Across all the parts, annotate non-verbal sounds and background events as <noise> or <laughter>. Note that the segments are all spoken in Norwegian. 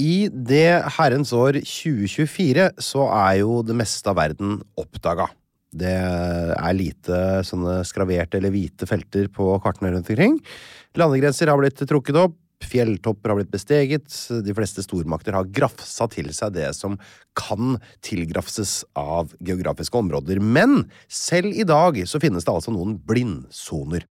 I det herrens år 2024 så er jo det meste av verden oppdaga. Det er lite sånne skraverte eller hvite felter på kartene rundt omkring. Landegrenser har blitt trukket opp, fjelltopper har blitt besteget, de fleste stormakter har grafsa til seg det som kan tilgrafses av geografiske områder. Men selv i dag så finnes det altså noen blindsoner.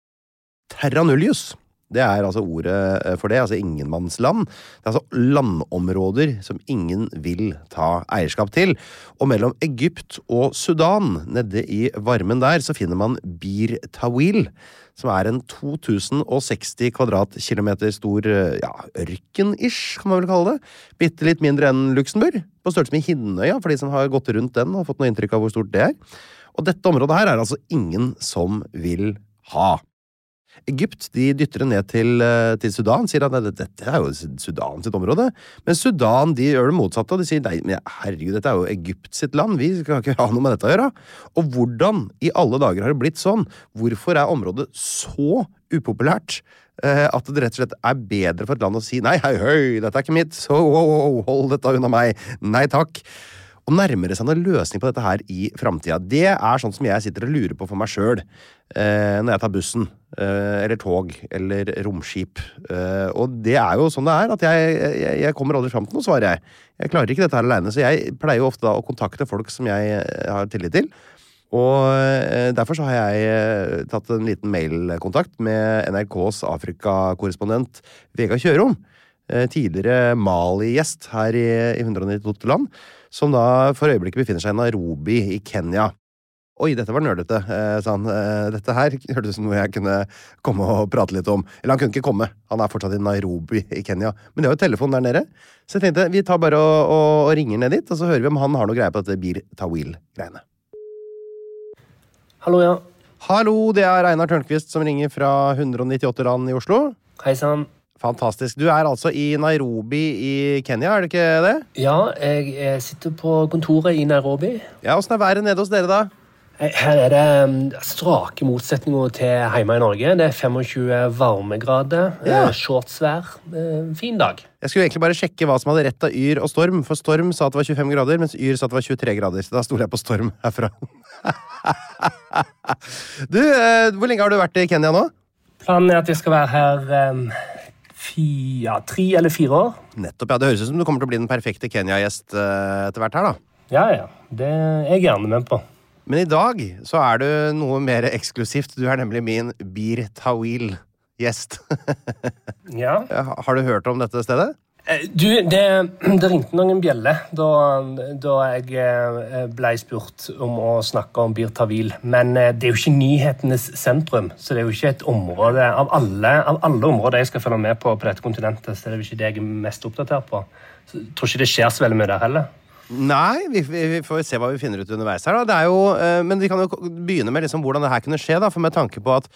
Terra nullius. Det er altså ordet eh, for det, altså ingenmannsland. Det er altså landområder som ingen vil ta eierskap til. Og mellom Egypt og Sudan, nede i varmen der, så finner man Bir Tawil, som er en 2060 kvadratkilometer stor eh, ja, ørken-ish, kan man vel kalle det. Bitte litt mindre enn Luxembourg. På størrelse med Hinnøya, for de som har gått rundt den og fått noe inntrykk av hvor stort det er. Og dette området her er altså ingen som vil ha. Egypt de dytter det ned til, eh, til Sudan, sier at dette, dette er jo Sudan sitt område. Men Sudan de gjør det motsatte, og de sier nei, men herregud, dette er jo Egypt sitt land, vi skal ikke ha noe med dette å gjøre. Og hvordan i alle dager har det blitt sånn? Hvorfor er området så upopulært? eh, At det rett og slett er bedre for et land å si nei, hei, høy, dette er ikke mitt, så oh, oh, hold dette unna meg, nei takk. Og nærmere seg noen løsning på dette her i framtida? Det er sånn som jeg sitter og lurer på for meg sjøl eh, når jeg tar bussen, eh, eller tog, eller romskip. Eh, og det er jo sånn det er, at jeg, jeg, jeg kommer aldri fram til noe svar, jeg. Jeg klarer ikke dette her aleine, så jeg pleier jo ofte da å kontakte folk som jeg eh, har tillit til. Og eh, derfor så har jeg eh, tatt en liten mailkontakt med NRKs Afrikakorrespondent Vega Kjørom. Tidligere Mali-gjest her i 192 land, som da for øyeblikket befinner seg i Nairobi i Kenya. Oi, dette var nerdete, eh, sa han. Eh, dette her <laughs> hørtes ut som noe jeg kunne komme og prate litt om. Eller han kunne ikke komme, han er fortsatt i Nairobi i Kenya. Men de har jo telefon der nede. Så jeg tenkte vi tar bare og, og, og ringer ned dit, og så hører vi om han har noe greie på dette Bir Tawil-greiene. Hallo, ja. Hallo, det er Einar Tørnquist som ringer fra 198 land i Oslo. Hei sann. Fantastisk. Du er altså i Nairobi i Kenya, er det ikke det? Ja, jeg sitter på kontoret i Nairobi. Ja, Åssen er været nede hos dere, da? Eh, Her er det mm, strake motsetninger til hjemme i Norge. Det er 25 varmegrader, Ja. eh, shortsvær. eh, Fin dag. Jeg skulle egentlig bare sjekke hva som hadde rett av Yr og Storm, for Storm sa at det var 25 grader, mens Yr sa at det var 23 grader. Så da stoler jeg på Storm herfra. <laughs> du, hvor lenge har du vært i Kenya nå? Planen er at jeg skal være her ja, tre eller fire år. Nettopp, ja. Det høres ut som du kommer til å bli den perfekte Kenya-gjest eh, etter hvert her, da. Ja, ja. Det er jeg gjerne med på. Men i dag så er du noe mer eksklusivt. Du er nemlig min Bir Tawil-gjest. <laughs> Ja. har du hørt om dette stedet? Eh, Du, det, det ringte noen bjeller da, da jeg eh, ble spurt om å snakke om Bir Tawil. Men eh, det er jo ikke nyhetenes sentrum, så det er jo ikke et område Av alle, av alle områder jeg skal følge med på på dette kontinentet, så det er jo ikke det jeg er mest oppdatert på. Så jeg tror ikke det skjer så veldig mye der heller. Nei, vi, vi, får se hva vi finner ut underveis her. Er jo, eh, men vi kan jo begynne med liksom hvordan det her kunne skje. Da, for med tanke på at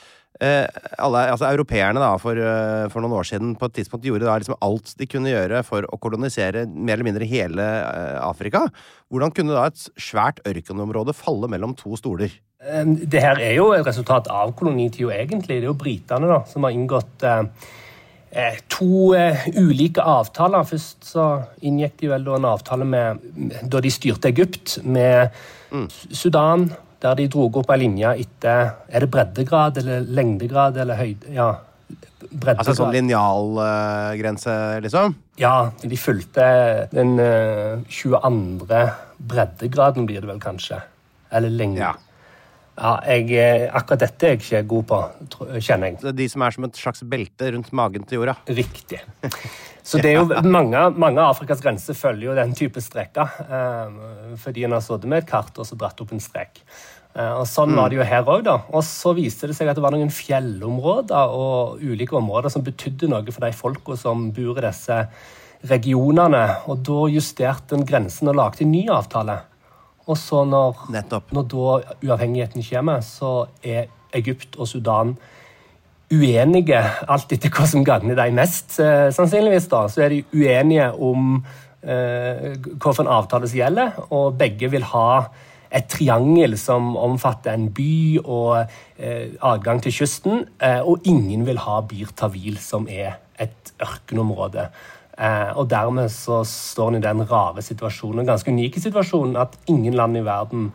eh, alle, altså Europeerne da, for, eh, for, noen år siden på et tidspunkt gjorde da liksom alt de kunne gjøre for å kolonisere mer eller mindre hele eh, Afrika. Hvordan kunne da et svært ørkenområde falle mellom to stoler? Det her er jo et resultat av kolonitida, egentlig. Det er jo britene da, som har inngått eh, eh, to eh, ulike avtaler. Først så inngikk de vel en avtale med, da de styrte Egypt, med mm. Sudan, der de dro opp ei linje etter Er det breddegrad eller lengdegrad eller høyde... Ja. Breddegrad. Altså sånn linjalgrense, uh, liksom? Ja, de fulgte den uh, 22. breddegraden, blir det vel kanskje. Eller lengde. Ja. Ja, jeg, eh, Akkurat dette er jeg ikke god på, kjenner jeg. De som er som et slags belte rundt magen til jorda? Riktig. Så det er jo <laughs> mange, mange Afrikas grenser følger jo den type streker. Eh, fordi en har sittet med et kart og så dratt opp en strek. Eh, og Sånn var det jo her òg. Og så viste det seg at det var noen fjellområder og ulike områder som betydde noe for de folka som bor i disse regionene. Og da justerte en grensen og lagde en ny avtale. Og så når, når da uavhengigheten kommer, så er Egypt og Sudan uenige, alt etter hva som gagner dem mest, eh, sannsynligvis. da, Så er de uenige om eh, hvilken avtale som gjelder, og begge vil ha et triangel som omfatter en by og eh, adgang til kysten, eh, og ingen vil ha Bir Tawil, som er et ørkenområde. Eh, og dermed så står han i den rare situasjonen, ganske unike situasjonen, at ingen land i verden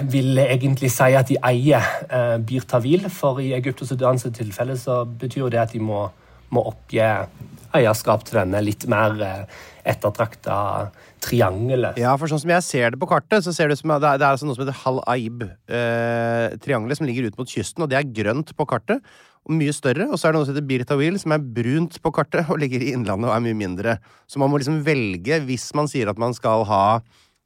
vil egentlig si at de eier eh, Bir Tawil. For i Egypt og Sudans tilfelle så betyr det at de må, må oppgi eierskap til denne litt mer eh, ettertrakta triangelet. Ja, for sånn som jeg ser det på kartet, så ser det ut som det er, det er altså noe som heter Hal Aib-triangelet, eh, som ligger ut mot kysten, og det er grønt på kartet og mye større. Og så er det noe som heter Birtawil, som er brunt på kartet <laughs> og ligger i innlandet og er mye mindre. Så man må liksom velge, hvis man sier at man skal ha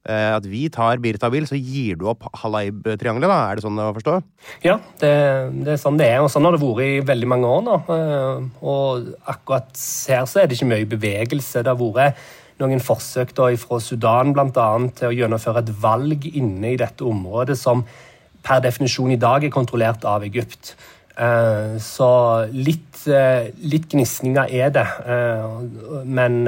at vi tar Birtabil, så gir du opp Halaib-triangelet, da? Er det sånn å forstå? Ja, det, det, er sånn det er. Og sånn har det vært i veldig mange år nå. Eh, og akkurat her så er det ikke mye bevegelse. Det har vært noen forsøk da fra Sudan annet, til å gjennomføre et valg inne i dette området som per definisjon i dag er kontrollert av Egypt. Eh, så litt, eh, litt gnisninger er det. Eh, men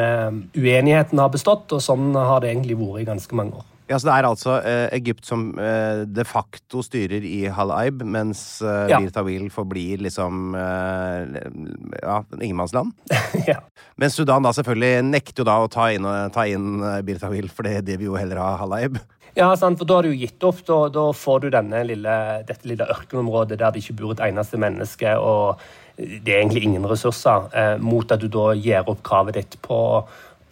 uenigheten har bestått, og sånn har det egentlig vært i ganske mange år. Ja, så Det er altså Egypt som de facto styrer i Halaib, mens eh, ja. Bir Tawil forblir liksom ja, ingenmannsland? <laughs> ja. Mens Sudan da selvfølgelig nekter jo da å ta inn, ta inn Bir Tawil, for det vil jo heller ha Halaib. Ja, sant, for da har du gitt opp. Da, da får du lille, dette lille ørkenområdet der det ikke bor et eneste menneske, og det er egentlig ingen ressurser, eh, mot at du da gir opp kravet ditt på,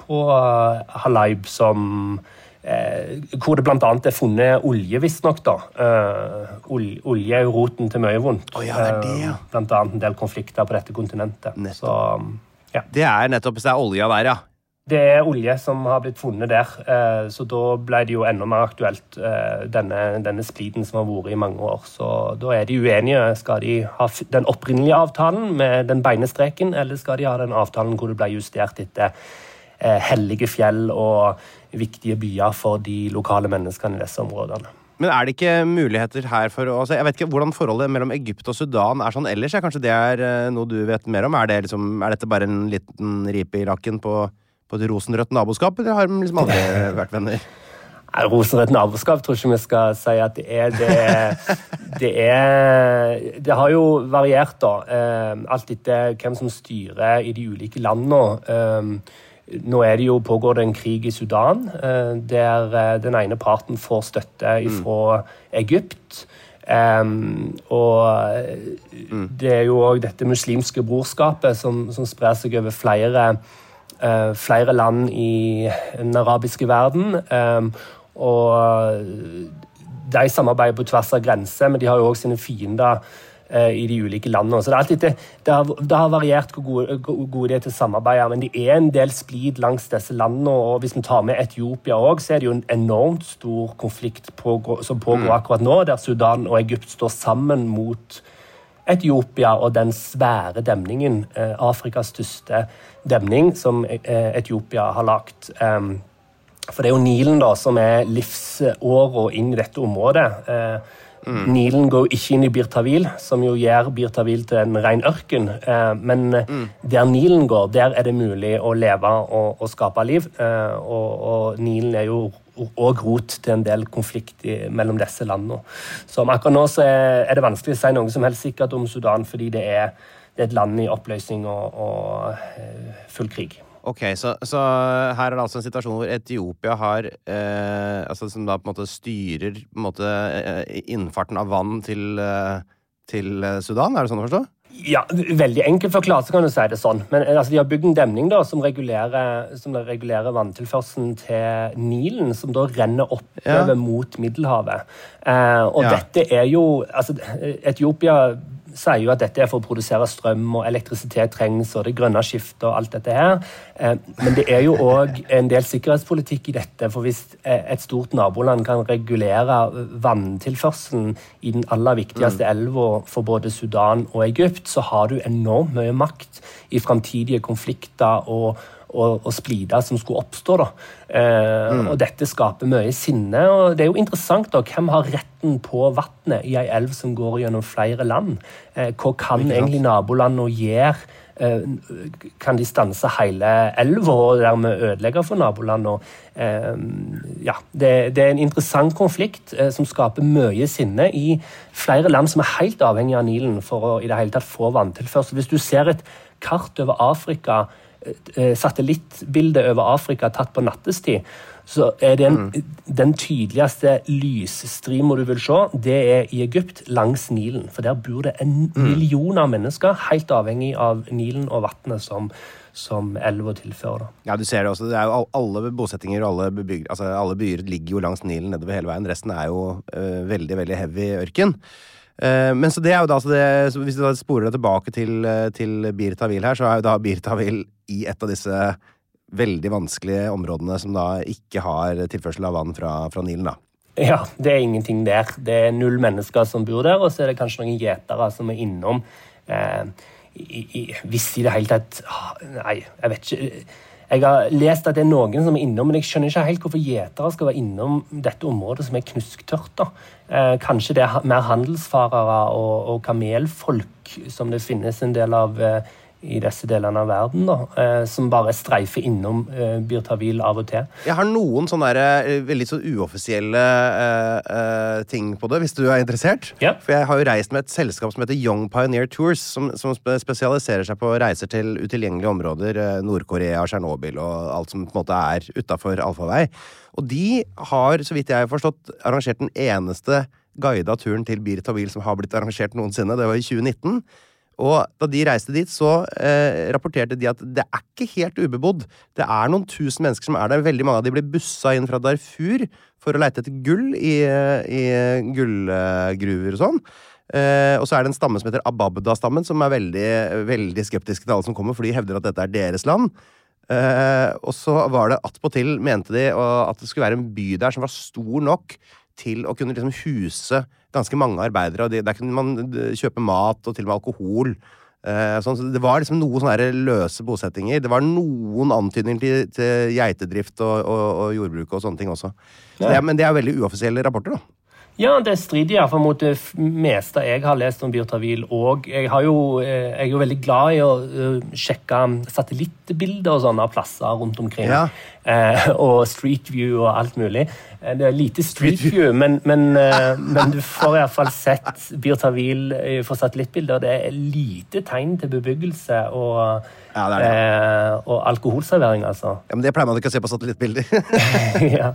på uh, Halaib som eh, Hvor det bl.a. er funnet olje, visstnok. Eh, olje er jo roten til mye vondt. Oh, ja, det er det, ja. Eh, blant annet en del konflikter på dette kontinentet. Så, ja. Det er nettopp hvis det er olja der, ja. Det er olje som har blitt funnet der, eh, så da ble det jo enda mer aktuelt, eh, denne, denne spliden som har vært i mange år. Så da er de uenige. Skal de ha den opprinnelige avtalen med den beine streken, eller skal de ha den avtalen hvor det ble justert etter eh, hellige fjell og viktige byer for de lokale menneskene i disse områdene? Men er det ikke muligheter her for altså Jeg vet ikke hvordan forholdet mellom Egypt og Sudan er sånn ellers. Kanskje det er noe du vet mer om? Er, det liksom, er dette bare en liten ripe i lakken på på et rosenrødt naboskap, eller har de liksom aldri <laughs> vært venner? Rosenrødt naboskap tror ikke vi skal si at det er. Det, det, er, det har jo variert, da. Eh, alt etter hvem som styrer i de ulike landene. Eh, nå er det jo, pågår det en krig i Sudan, eh, der den ene parten får støtte mm. fra Egypt. Um, og mm. det er jo òg dette muslimske brorskapet som, som sprer seg over flere Eh, flere land i den arabiske verden. Eh, og de samarbeider på tvers av grenser, men de har jo òg sine fiender eh, i de ulike landene. Så det, er alltid, det, det, har, det har, variert hvor gode, gode de er til å samarbeide, men det er en del splid langs disse landene. og Hvis vi tar med Etiopia òg, så er det jo en enormt stor konflikt på, som pågår mm. akkurat nå, der Sudan og Egypt står sammen mot Etiopia og den svære demningen, Afrikas største demning som eh, Etiopia har lagt. For det er jo Nilen da, som er livsåra inn i dette området. Eh, mm. Nilen går ikke inn i Birtavil, som jo gjør Birtavil til en ren ørken. Eh, men mm. der Nilen går, der er det mulig å leve og, og skape liv. Eh, og, og, Nilen er jo òg rot til en del konflikt i, mellom disse landene. Så akkurat nå så er, er, det vanskelig å si noe som helst sikkert om Sudan, fordi det er, det er et land i oppløsning og, og full krig. Ok, så, så, her er det altså en situasjon hvor Etiopia har eh, altså Som da på en måte styrer på en måte, eh, innfarten av vann til, eh, til Sudan? Er det sånn å forstå? Ja, Veldig enkelt forklart så kan du si det sånn. Men eh, altså, De har bygd en demning da, som regulerer, som regulerer vanntilførselen til Nilen, som da renner oppover ja. mot Middelhavet. Eh, og ja. dette er jo altså, Etiopia sier jo at dette er for å produsere strøm, og elektrisitet trengs, og det grønne skiftet og alt dette her. Eh, men det er jo òg en del sikkerhetspolitikk i dette. For hvis eh, et stort naboland kan regulere vanntilførselen i den aller viktigste mm. elva for både Sudan og Egypt, så har du enormt mye makt i framtidige konflikter og og, og splida som skulle oppstå. Da. Eh, mm. Og dette skaper mye sinne. og Det er jo interessant da, hvem har retten på vannet i ei elv som går gjennom flere land. Eh, hva kan egentlig nabolandene gjøre? Eh, kan de stanse hele elva og dermed ødelegge for nabolandene? Eh, ja, det, det, er en interessant konflikt eh, som skaper mye sinne i flere land som er helt avhengig av Nilen for å i det hele tatt få vanntilførsel. Hvis du ser et kart over Afrika satellittbilde over Afrika tatt på nattestid, så er den, mm. den tydeligste lysstrima du vil se, det er i Egypt, langs Nilen. For der bor det en mm. million av mennesker, helt avhengig av Nilen og vannet som, som elva tilfører. Ja, du ser det også. Det er jo alle bosettinger og alle, altså, alle byer ligger jo langs Nilen nedover hele veien. Resten er jo uh, veldig, veldig heavy ørken. Uh, men så det er jo da, det, Hvis du da sporer deg tilbake til, til Bir Tawil her, så er jo da Bir Tawil i et av disse veldig vanskelige områdene som da ikke har tilførsel av vann fra, fra Nilen. da. Ja, det er ingenting der. Det er null mennesker som bor der, og så er det kanskje noen gjetere som er innom. Eh, i, i, hvis i det hele tatt ah, Nei, jeg vet ikke. Jeg har lest at det er noen som er innom, men jeg skjønner ikke helt hvorfor gjetere skal være innom dette området som er knusktørt. Eh, kanskje det er mer handelsfarere og, og kamelfolk som det finnes en del av eh, i disse delene av verden, da, eh, som bare streifer innom eh, Birtavil av og til. Jeg har noen sånne der, eh, veldig så uoffisielle eh, eh, ting på det, hvis du er interessert. Ja. For jeg har jo reist med et selskap som heter Young Pioneer Tours, som, som spesialiserer seg på reiser til utilgjengelige områder, eh, Nord-Korea, Tsjernobyl og alt som på en måte er utafor allfarvei. Og de har, så vidt jeg har forstått, arrangert den eneste guida turen til Bir Tawil som har blitt arrangert noensinne. Det var i 2019. Og da de reiste dit, så eh, rapporterte de at det er ikke helt ubebodd. Det er noen tusen mennesker som er der. Veldig mange av de ble bussa inn fra Darfur for å leite etter gull i, i gullgruver og sånn. Eh, og så er det en stamme som heter Ababda-stammen, som er veldig, veldig skeptiske til alle som kommer, for de hevder at dette er deres land. Eh, og så var det attpåtil, mente de, at det skulle være en by der som var stor nok til å kunne liksom huse ganske mange arbeidere. og Der kunne man kjøpe mat og til og med alkohol. Eh, sånn, så det var liksom noen sånne løse bosettinger. Det var noen antydninger til, til geitedrift og, og, og, jordbruk og sånne ting også. Så det, men det er veldig uoffisielle rapporter, da. Ja, det strider iallfall mot det meste jeg har lest om Birtavil. Og jeg, jo, eh, jeg, er jo veldig glad i å uh, sjekke satellittbilder og sånne plasser rundt omkring. Ja. Uh, og Street View og alt mulig. Det er lite Street View, men, men, men du får iallfall sett Birtavil for satellittbilder. Det er lite tegn til bebyggelse og, ja, det det. og alkoholservering, altså. Ja, Men det pleier man ikke å se på satellittbilder. <laughs> ja.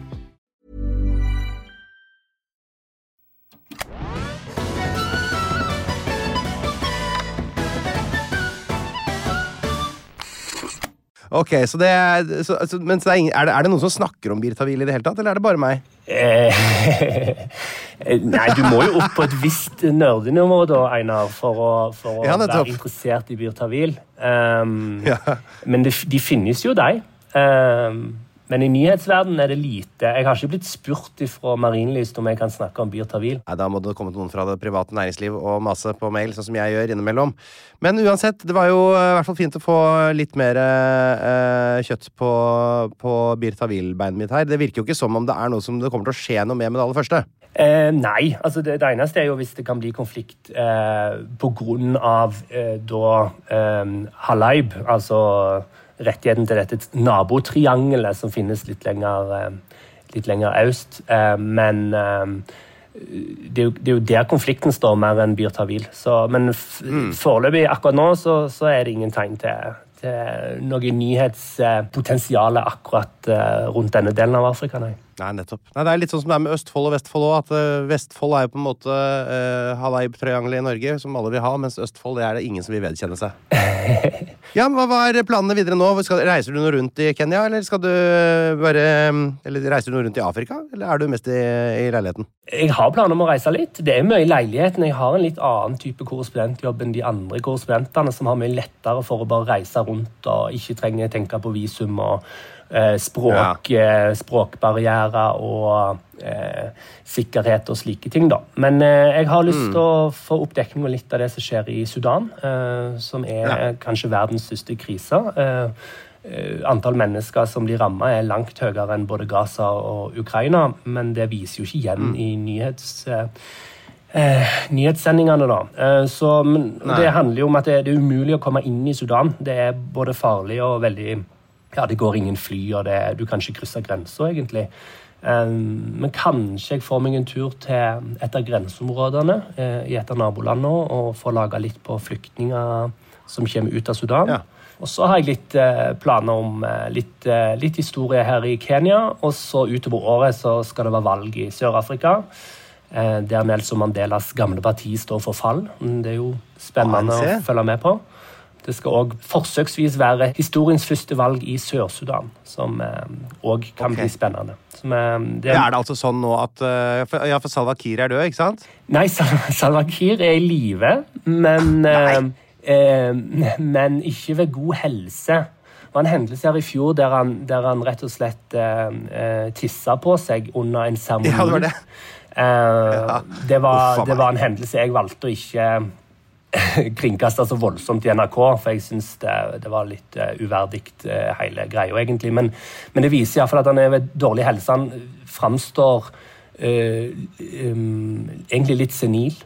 Ok, så det så, altså, men så er, er, det, er det noen som snakker om Birtavil i det hele tatt, eller er det bare meg? Eh, <laughs> Nei, du må jo opp på et visst nerdenivå, da, Einar, for å, for å Ja, være interessert i Birtavil. Um, Ja. Men det, de finnes jo, de. Um, men i nyhetsverdenen er det lite. Jeg har ikke blitt spurt fra Marienlyst om jeg kan snakke om Birtavil. Nei, Da må det komme noen fra det private næringsliv og mase på mail, sånn som jeg gjør innimellom. Men uansett, det var jo eh, i hvert fall fint å få litt mer eh, kjøtt på, på Birtavil-beinet mitt her. Det virker jo ikke som om det er noe som det kommer til å skje noe med med det aller første. Eh, nei, altså det, det eneste er jo hvis det kan bli konflikt eh, på grunn av eh, da eh, Halaib, altså rettigheten til dette nabotriangelet som finnes litt lenger, eh, litt lenger øst. Eh, men eh, det, er jo, det er jo der konflikten står, mer enn Birtavil. Så, men f foreløpig, akkurat nå, så, så er det ingen tegn til, til noe nyhetspotensial akkurat rundt denne delen av Afrika. Nei. Nei, nettopp. Nei, det er litt sånn som det er med Østfold og Vestfold òg. At uh, Vestfold er jo på en måte uh, Halaib-triangelet i Norge, som alle vil ha, mens Østfold det er det ingen som vil vedkjenne seg. <laughs> ja, men Hva er planene videre nå? Skal, reiser du noe rundt i Kenya, eller skal du eh, bare Eller reiser du noe rundt i Afrika, eller er du mest i, i leiligheten? Jeg har planer om å reise litt. Det er mye i leiligheten. Jeg har en litt annen type korrespondentjobb enn de andre korrespondentene, som har mye lettere for å bare reise rundt og ikke trenger tenke på visum og språk, ja. språkbarrierer og eh, sikkerhet og slike ting. da. Men eh, jeg har lyst til å få opp dekning av litt av det som skjer i Sudan, eh, som er Ja. kanskje verdens største krise. Eh, eh, antall mennesker som blir ramma, er langt høyere enn både Gaza og Ukraina, men det viser jo ikke igjen i nyhets... Eh, eh, nyhetssendingene, da. Eh, så, men, det handler jo om at det, det er umulig å komme inn i Sudan. Det er både farlig og veldig Ja, det går ingen fly, og det, du kan ikke krysse grensa, egentlig. Eh, men kanskje jeg får meg en tur til et av grenseområdene eh, i et av nabolandene og får laga litt på flyktninger som kommer ut av Sudan. Ja. Og så har jeg litt eh, planer om litt, litt historie her i Kenya. Og så utover året så skal det være valg i Sør-Afrika. Der Nelson Mandelas gamle parti står for fall. Mm, Det er jo spennende å følge med på. Det skal òg forsøksvis være historiens første valg i Sør-Sudan, som òg kan okay. bli spennende. Som, eh, det Ja, er det altså sånn nå at uh, for, Ja, for Salwa Kiir er død, ikke sant? Nei, Sal- Salwa Kiir er i live, men, eh, eh, men ikke ved god helse. Det var en hendelse her i fjor der han, der han rett og slett eh, eh, tissa på seg under en seremoni. Ja, det var det. Eh, det, var, det var en hendelse jeg valgte å ikke <laughs> kringkaste så voldsomt i NRK, for jeg syns det, det var litt uh, uverdig, eh, hele greia, egentlig. Men, men det viser iallfall at han er ved dårlig helse. Han framstår uh, um, egentlig litt senil.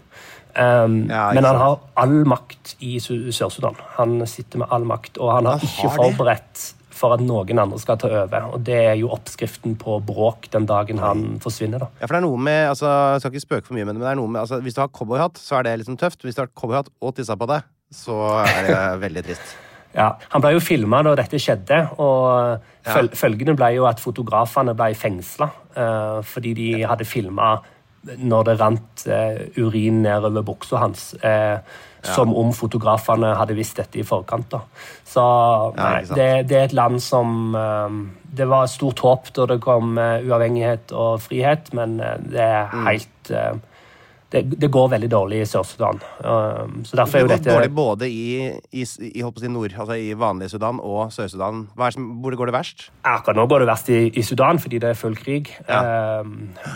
Um, Ja, men han har all makt i Sør-Sudan. Han sitter med all makt, og han har Han ikke forberedt det? For at noen andre skal ta over. Og Det er jo oppskriften på bråk den dagen han forsvinner. da. Ja, for det er noe med, altså, Jeg skal ikke spøke for mye med det, men det er noe med, altså, hvis du har cowboyhatt, så er det liksom tøft. Hvis du har cowboyhatt og tissa på deg, så er det <laughs> veldig trist. Ja, Han ble jo filma da dette skjedde, og føl følgene ble jo at fotografene ble fengsla fordi de hadde filma når det rant uh, urin nedover buksa hans. Som om fotografene hadde visst dette i forkant. da. Så nei, det, det er et land som eh, Det var stort håp da det kom eh, uavhengighet og frihet, men eh, det er Mm. helt eh, det, det går veldig dårlig i Sør-Sudan. Eh, så derfor er jo Det dette dårlig både i, i, i, nord, altså i vanlig Sudan og Sør-Sudan. Det Hvor går det verst? Akkurat nå går det verst i, i Sudan fordi det er full krig. Ja. Eh,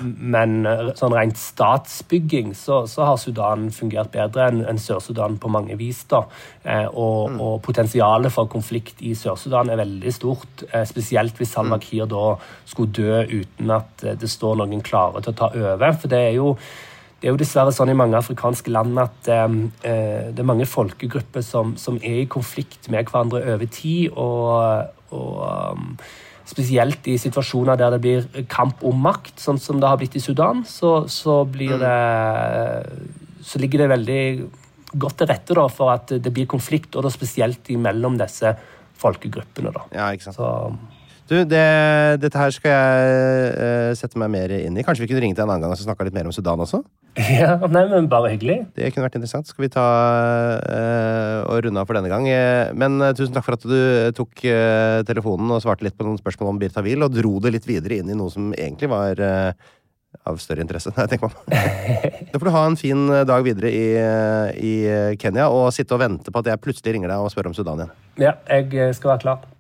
men eh, sånn rent statsbygging så, så har Sudan fungert bedre enn en Sør-Sudan på mange vis. da. Eh, og, Mm. og potensialet for konflikt i Sør-Sudan er veldig stort. Eh, spesielt hvis Mm. Kiir da skulle dø uten at eh, det står noen klare til å ta over. For det er jo det er jo dessverre sånn i mange afrikanske land at eh, det er mange folkegrupper som, som er i konflikt med hverandre over tid. Og, og spesielt i situasjoner der det blir kamp om makt, sånn som det har blitt i Sudan, så, så blir det Så ligger det veldig godt til rette da, for at det blir konflikt, og da spesielt mellom disse folkegruppene. da. Ja, ikke sant. Så Du, det, dette her skal jeg uh, sette meg mer inn i. Kanskje vi kunne ringe deg en annen gang og snakke litt mer om Sudan også? <laughs> ja, nei, men bare hyggelig. Det kunne vært interessant. Skal vi ta uh, og runde av for denne gang. Eh, Men uh, tusen takk for at du tok telefonen og svarte litt på noen spørsmål om Birta Wiel, og dro det litt videre inn i noe som egentlig var av større interesse. <laughs> Nei, tenk meg <laughs> om. Da får du ha en fin dag videre i, i Kenya, og sitte og vente på at jeg plutselig ringer deg og spør om Sudan igjen. Ja, jeg skal være klar.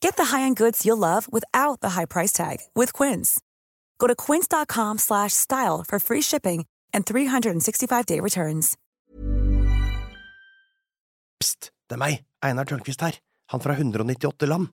Get the high-end goods you'll love without the high price tag with Quince. Go to quince.com slash style for free shipping and 365-day returns. Psst, det er meg, Einar Tørnquist her, han fra 198 land.